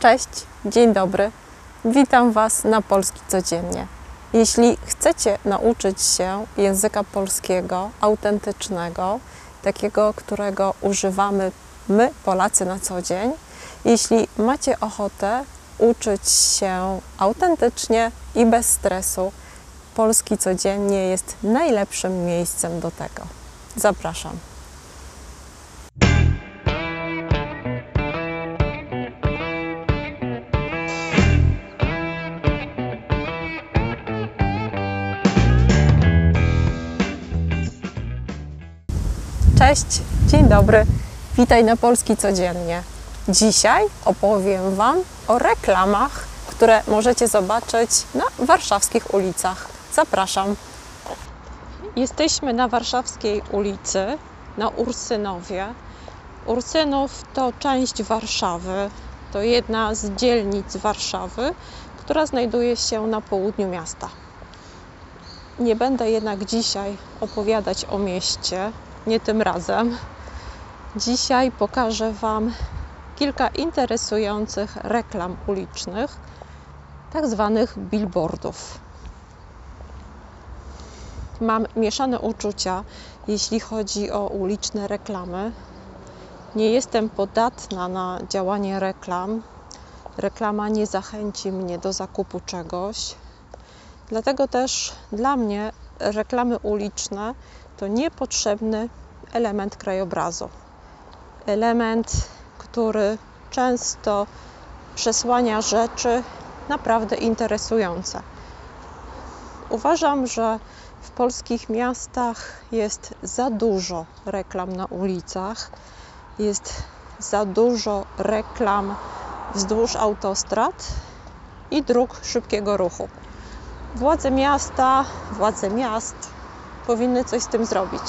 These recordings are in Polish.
Cześć, dzień dobry. Witam Was na Polski Codziennie. Jeśli chcecie nauczyć się języka polskiego autentycznego, takiego, którego używamy my, Polacy, na co dzień, jeśli macie ochotę uczyć się autentycznie i bez stresu, Polski Codziennie jest najlepszym miejscem do tego. Zapraszam. Cześć, dzień dobry. Witaj na Polski Codziennie. Dzisiaj opowiem Wam o reklamach, które możecie zobaczyć na warszawskich ulicach. Zapraszam. Jesteśmy na warszawskiej ulicy, na Ursynowie. Ursynów to część Warszawy, to jedna z dzielnic Warszawy, która znajduje się na południu miasta. Nie będę jednak dzisiaj opowiadać o mieście, nie tym razem. Dzisiaj pokażę Wam kilka interesujących reklam ulicznych, tak zwanych billboardów. Mam mieszane uczucia, jeśli chodzi o uliczne reklamy. Nie jestem podatna na działanie reklam. Reklama nie zachęci mnie do zakupu czegoś. Dlatego też dla mnie reklamy uliczne to niepotrzebny element krajobrazu. Element, który często przesłania rzeczy naprawdę interesujące. Uważam, że w polskich miastach jest za dużo reklam na ulicach, jest za dużo reklam wzdłuż autostrad i dróg szybkiego ruchu. Władze miasta, władze miast powinny coś z tym zrobić.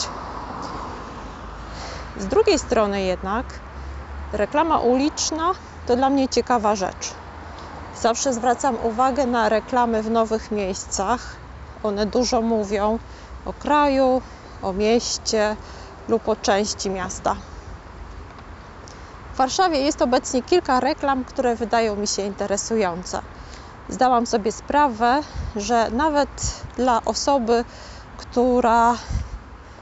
Z drugiej strony jednak reklama uliczna to dla mnie ciekawa rzecz. Zawsze zwracam uwagę na reklamy w nowych miejscach. One dużo mówią o kraju, o mieście lub o części miasta. W Warszawie jest obecnie kilka reklam, które wydają mi się interesujące. Zdałam sobie sprawę, że nawet dla osoby, która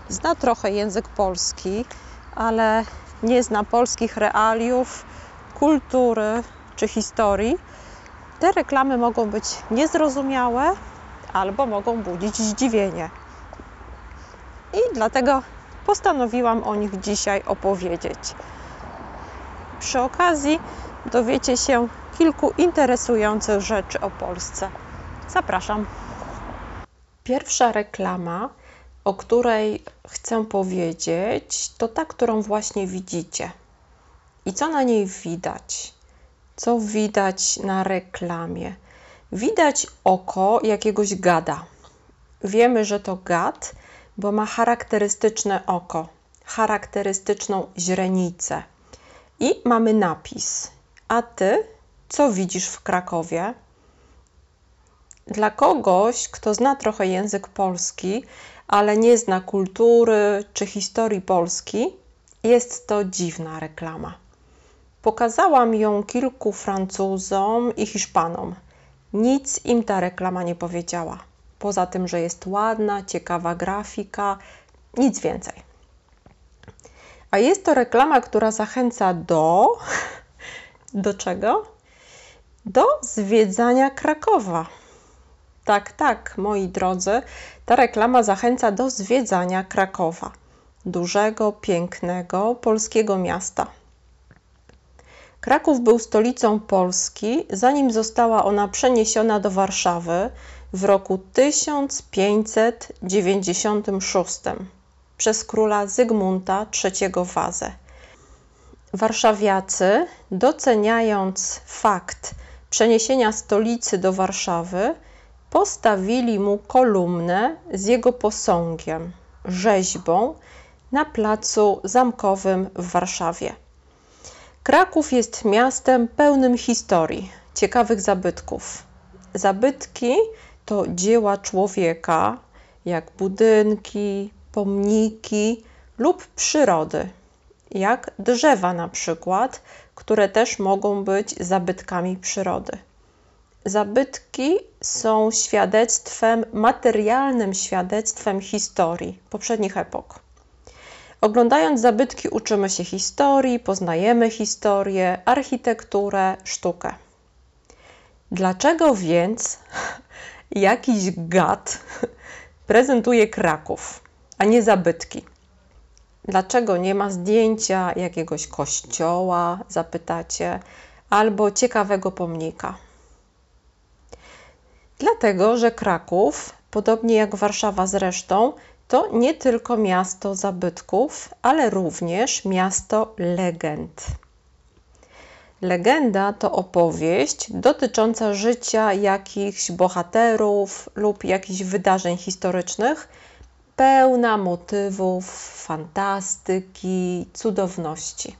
zna trochę język polski, ale nie zna polskich realiów, kultury czy historii, te reklamy mogą być niezrozumiałe albo mogą budzić zdziwienie. I dlatego postanowiłam o nich dzisiaj opowiedzieć. Przy okazji dowiecie się kilku interesujących rzeczy o Polsce. Zapraszam. Pierwsza reklama, o której chcę powiedzieć, to ta, którą właśnie widzicie. I co na niej widać? Co widać na reklamie? Widać oko jakiegoś gada. Wiemy, że to gad, bo ma charakterystyczne oko, charakterystyczną źrenicę. I mamy napis. A ty co widzisz w Krakowie? Dla kogoś, kto zna trochę język polski, ale nie zna kultury czy historii Polski, jest to dziwna reklama. Pokazałam ją kilku Francuzom i Hiszpanom. Nic im ta reklama nie powiedziała. Poza tym, że jest ładna, ciekawa grafika, nic więcej. A jest to reklama, która zachęca do. Do czego? Do zwiedzania Krakowa. Tak, tak, moi drodzy, ta reklama zachęca do zwiedzania Krakowa, dużego, pięknego polskiego miasta. Kraków był stolicą Polski, zanim została ona przeniesiona do Warszawy w roku 1596 przez króla Zygmunta III Wazę. Warszawiacy, doceniając fakt przeniesienia stolicy do Warszawy, postawili mu kolumnę z jego posągiem, rzeźbą na placu zamkowym w Warszawie. Kraków jest miastem pełnym historii, ciekawych zabytków. Zabytki to dzieła człowieka, jak budynki, pomniki lub przyrody. jak drzewa na przykład, które też mogą być zabytkami przyrody. Zabytki są świadectwem, materialnym świadectwem historii poprzednich epok. Oglądając zabytki, uczymy się historii, poznajemy historię, architekturę, sztukę. Dlaczego więc jakiś gad prezentuje Kraków, a nie zabytki? Dlaczego nie ma zdjęcia jakiegoś kościoła, zapytacie, albo ciekawego pomnika? Dlatego, że Kraków, podobnie jak Warszawa zresztą, to nie tylko miasto zabytków, ale również miasto legend. Legenda to opowieść dotycząca życia jakichś bohaterów lub jakichś wydarzeń historycznych, pełna motywów fantastyki, cudowności.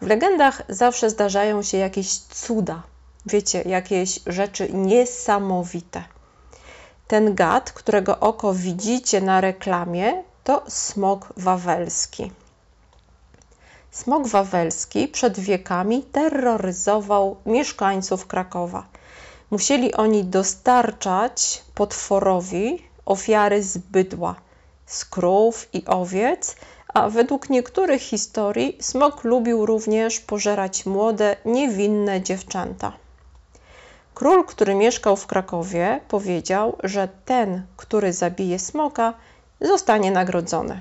W legendach zawsze zdarzają się jakieś cuda, wiecie, jakieś rzeczy niesamowite. Ten gad, którego oko widzicie na reklamie, to smok wawelski. Smok wawelski przed wiekami terroryzował mieszkańców Krakowa. Musieli oni dostarczać potworowi ofiary z bydła, z krów i owiec, a według niektórych historii smok lubił również pożerać młode, niewinne dziewczęta. Król, który mieszkał w Krakowie, powiedział, że ten, który zabije smoka, zostanie nagrodzony.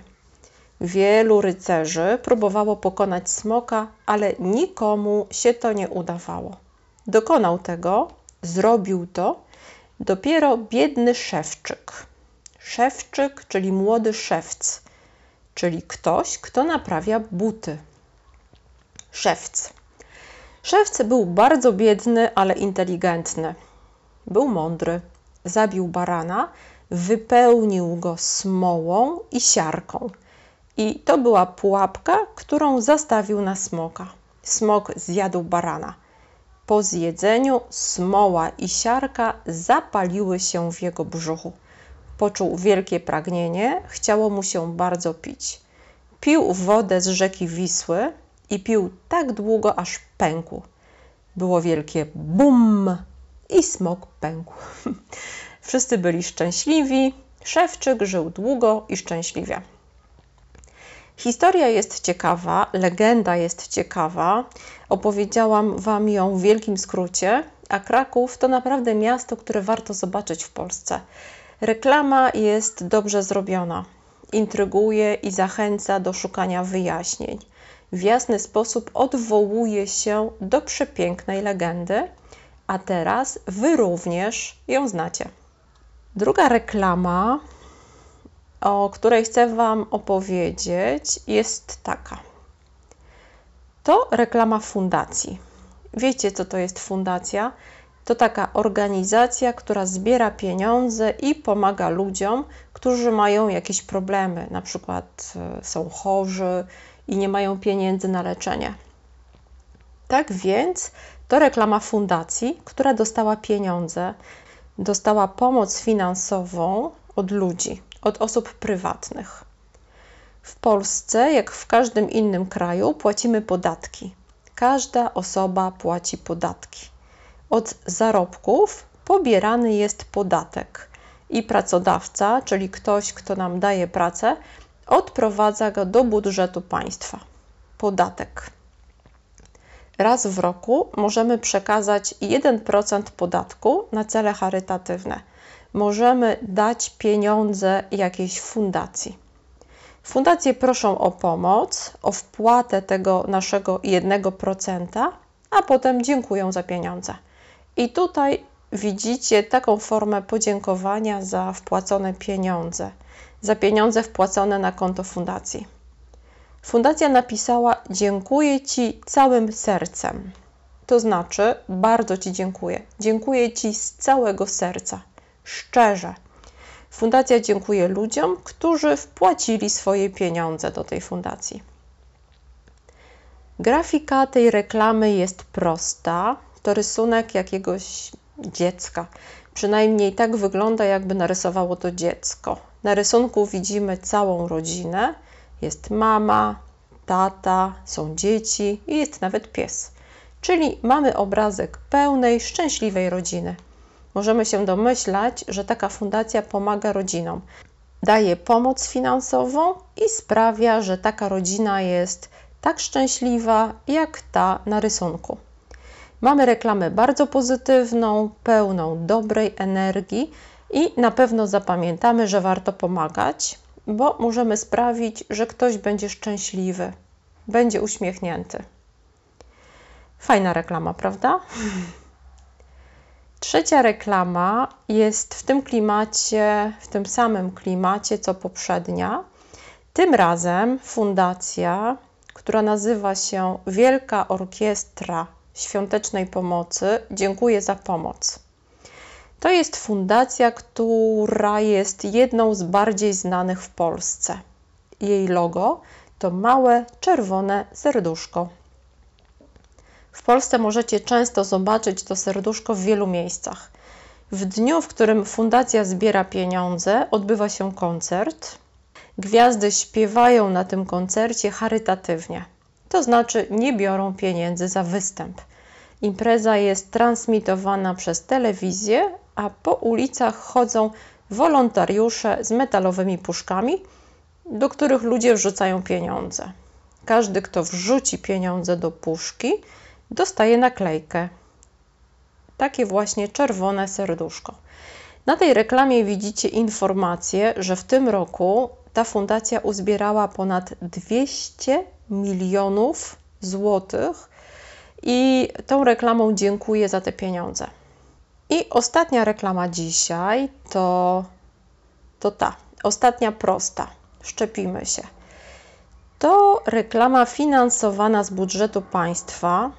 Wielu rycerzy próbowało pokonać smoka, ale nikomu się to nie udawało. Dokonał tego, zrobił to dopiero biedny szewczyk. Szewczyk, czyli młody szewc, czyli ktoś, kto naprawia buty. Szewc. Szewc był bardzo biedny, ale inteligentny. Był mądry. Zabił barana, wypełnił go smołą i siarką. I to była pułapka, którą zastawił na smoka. Smok zjadł barana. Po zjedzeniu smoła i siarka zapaliły się w jego brzuchu. Poczuł wielkie pragnienie, chciało mu się bardzo pić. Pił wodę z rzeki Wisły i pił tak długo, aż pękł. Było wielkie bum i smok pękł. Wszyscy byli szczęśliwi. Szewczyk żył długo i szczęśliwie. Historia jest ciekawa, legenda jest ciekawa. Opowiedziałam Wam ją w wielkim skrócie, a Kraków to naprawdę miasto, które warto zobaczyć w Polsce. Reklama jest dobrze zrobiona, intryguje i zachęca do szukania wyjaśnień. W jasny sposób odwołuje się do przepięknej legendy, a teraz Wy również ją znacie. Druga reklama o której chcę Wam opowiedzieć, jest taka. To reklama fundacji. Wiecie, co to jest fundacja? To taka organizacja, która zbiera pieniądze i pomaga ludziom, którzy mają jakieś problemy, na przykład e, są chorzy i nie mają pieniędzy na leczenie. Tak więc to reklama fundacji, która dostała pieniądze, dostała pomoc finansową od ludzi od osób prywatnych. W Polsce, jak w każdym innym kraju, płacimy podatki. Każda osoba płaci podatki. Od zarobków pobierany jest podatek i pracodawca, czyli ktoś, kto nam daje pracę, odprowadza go do budżetu państwa. Podatek. Raz w roku możemy przekazać 1% podatku na cele charytatywne możemy dać pieniądze jakiejś fundacji. Fundacje proszą o pomoc, o wpłatę tego naszego 1%, a potem dziękują za pieniądze. I tutaj widzicie taką formę podziękowania za wpłacone pieniądze, za pieniądze wpłacone na konto fundacji. Fundacja napisała: Dziękuję Ci całym sercem. To znaczy, bardzo Ci dziękuję. Dziękuję Ci z całego serca szczerze. Fundacja dziękuję ludziom, którzy wpłacili swoje pieniądze do tej fundacji. Grafika tej reklamy jest prosta. To rysunek jakiegoś dziecka. Przynajmniej tak wygląda, jakby narysowało to dziecko. Na rysunku widzimy całą rodzinę. Jest mama, tata, są dzieci i jest nawet pies. Czyli mamy obrazek pełnej, szczęśliwej rodziny. Możemy się domyślać, że taka fundacja pomaga rodzinom. Daje pomoc finansową i sprawia, że taka rodzina jest tak szczęśliwa jak ta na rysunku. Mamy reklamę bardzo pozytywną, pełną dobrej energii i na pewno zapamiętamy, że warto pomagać, bo możemy sprawić, że ktoś będzie szczęśliwy, będzie uśmiechnięty. Fajna reklama, prawda? Trzecia reklama jest w tym klimacie, w tym samym klimacie co poprzednia. Tym razem fundacja, która nazywa się Wielka Orkiestra Świątecznej Pomocy, dziękuję za pomoc. To jest fundacja, która jest jedną z bardziej znanych w Polsce. Jej logo to małe czerwone serduszko. W Polsce możecie często zobaczyć to serduszko w wielu miejscach. W dniu, w którym fundacja zbiera pieniądze, odbywa się koncert. Gwiazdy śpiewają na tym koncercie charytatywnie, to znaczy nie biorą pieniędzy za występ. Impreza jest transmitowana przez telewizję, a po ulicach chodzą wolontariusze z metalowymi puszkami, do których ludzie wrzucają pieniądze. Każdy, kto wrzuci pieniądze do puszki, dostaje naklejkę. Takie właśnie czerwone serduszko. Na tej reklamie widzicie informację, że w tym roku ta fundacja uzbierała ponad 200 milionów złotych i tą reklamą dziękuję za te pieniądze. I ostatnia reklama dzisiaj to, to ta, ostatnia prosta. Szczepimy się. To reklama finansowana z budżetu państwa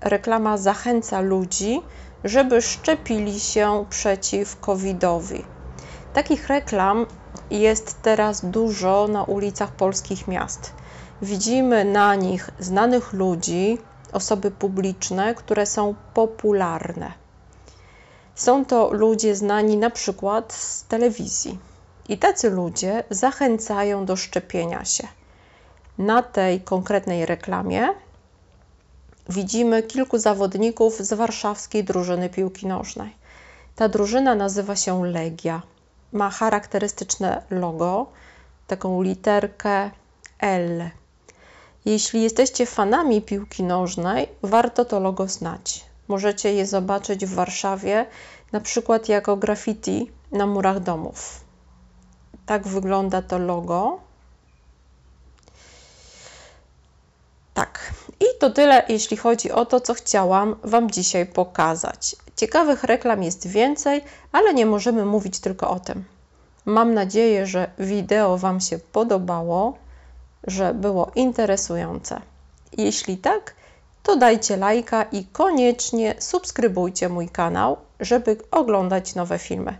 reklama zachęca ludzi, żeby szczepili się przeciw COVID-owi. Takich reklam jest teraz dużo na ulicach polskich miast. Widzimy na nich znanych ludzi, osoby publiczne, które są popularne. Są to ludzie znani na przykład z telewizji. I tacy ludzie zachęcają do szczepienia się. Na tej konkretnej reklamie widzimy kilku zawodników z warszawskiej drużyny piłki nożnej. Ta drużyna nazywa się Legia. Ma charakterystyczne logo, taką literkę L. Jeśli jesteście fanami piłki nożnej, warto to logo znać. Możecie je zobaczyć w Warszawie, na przykład jako graffiti na murach domów. Tak wygląda to logo. Tak, i to tyle, jeśli chodzi o to, co chciałam Wam dzisiaj pokazać. Ciekawych reklam jest więcej, ale nie możemy mówić tylko o tym. Mam nadzieję, że wideo Wam się podobało, że było interesujące. Jeśli tak, to dajcie lajka i koniecznie subskrybujcie mój kanał, żeby oglądać nowe filmy.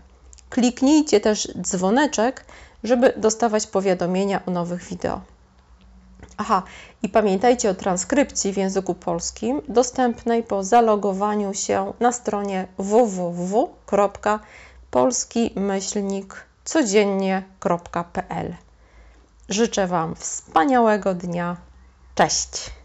Kliknijcie też dzwoneczek, żeby dostawać powiadomienia o nowych wideo. Aha, i pamiętajcie o transkrypcji w języku polskim dostępnej po zalogowaniu się na stronie www.polski-codziennie.pl. Życzę Wam wspaniałego dnia. Cześć!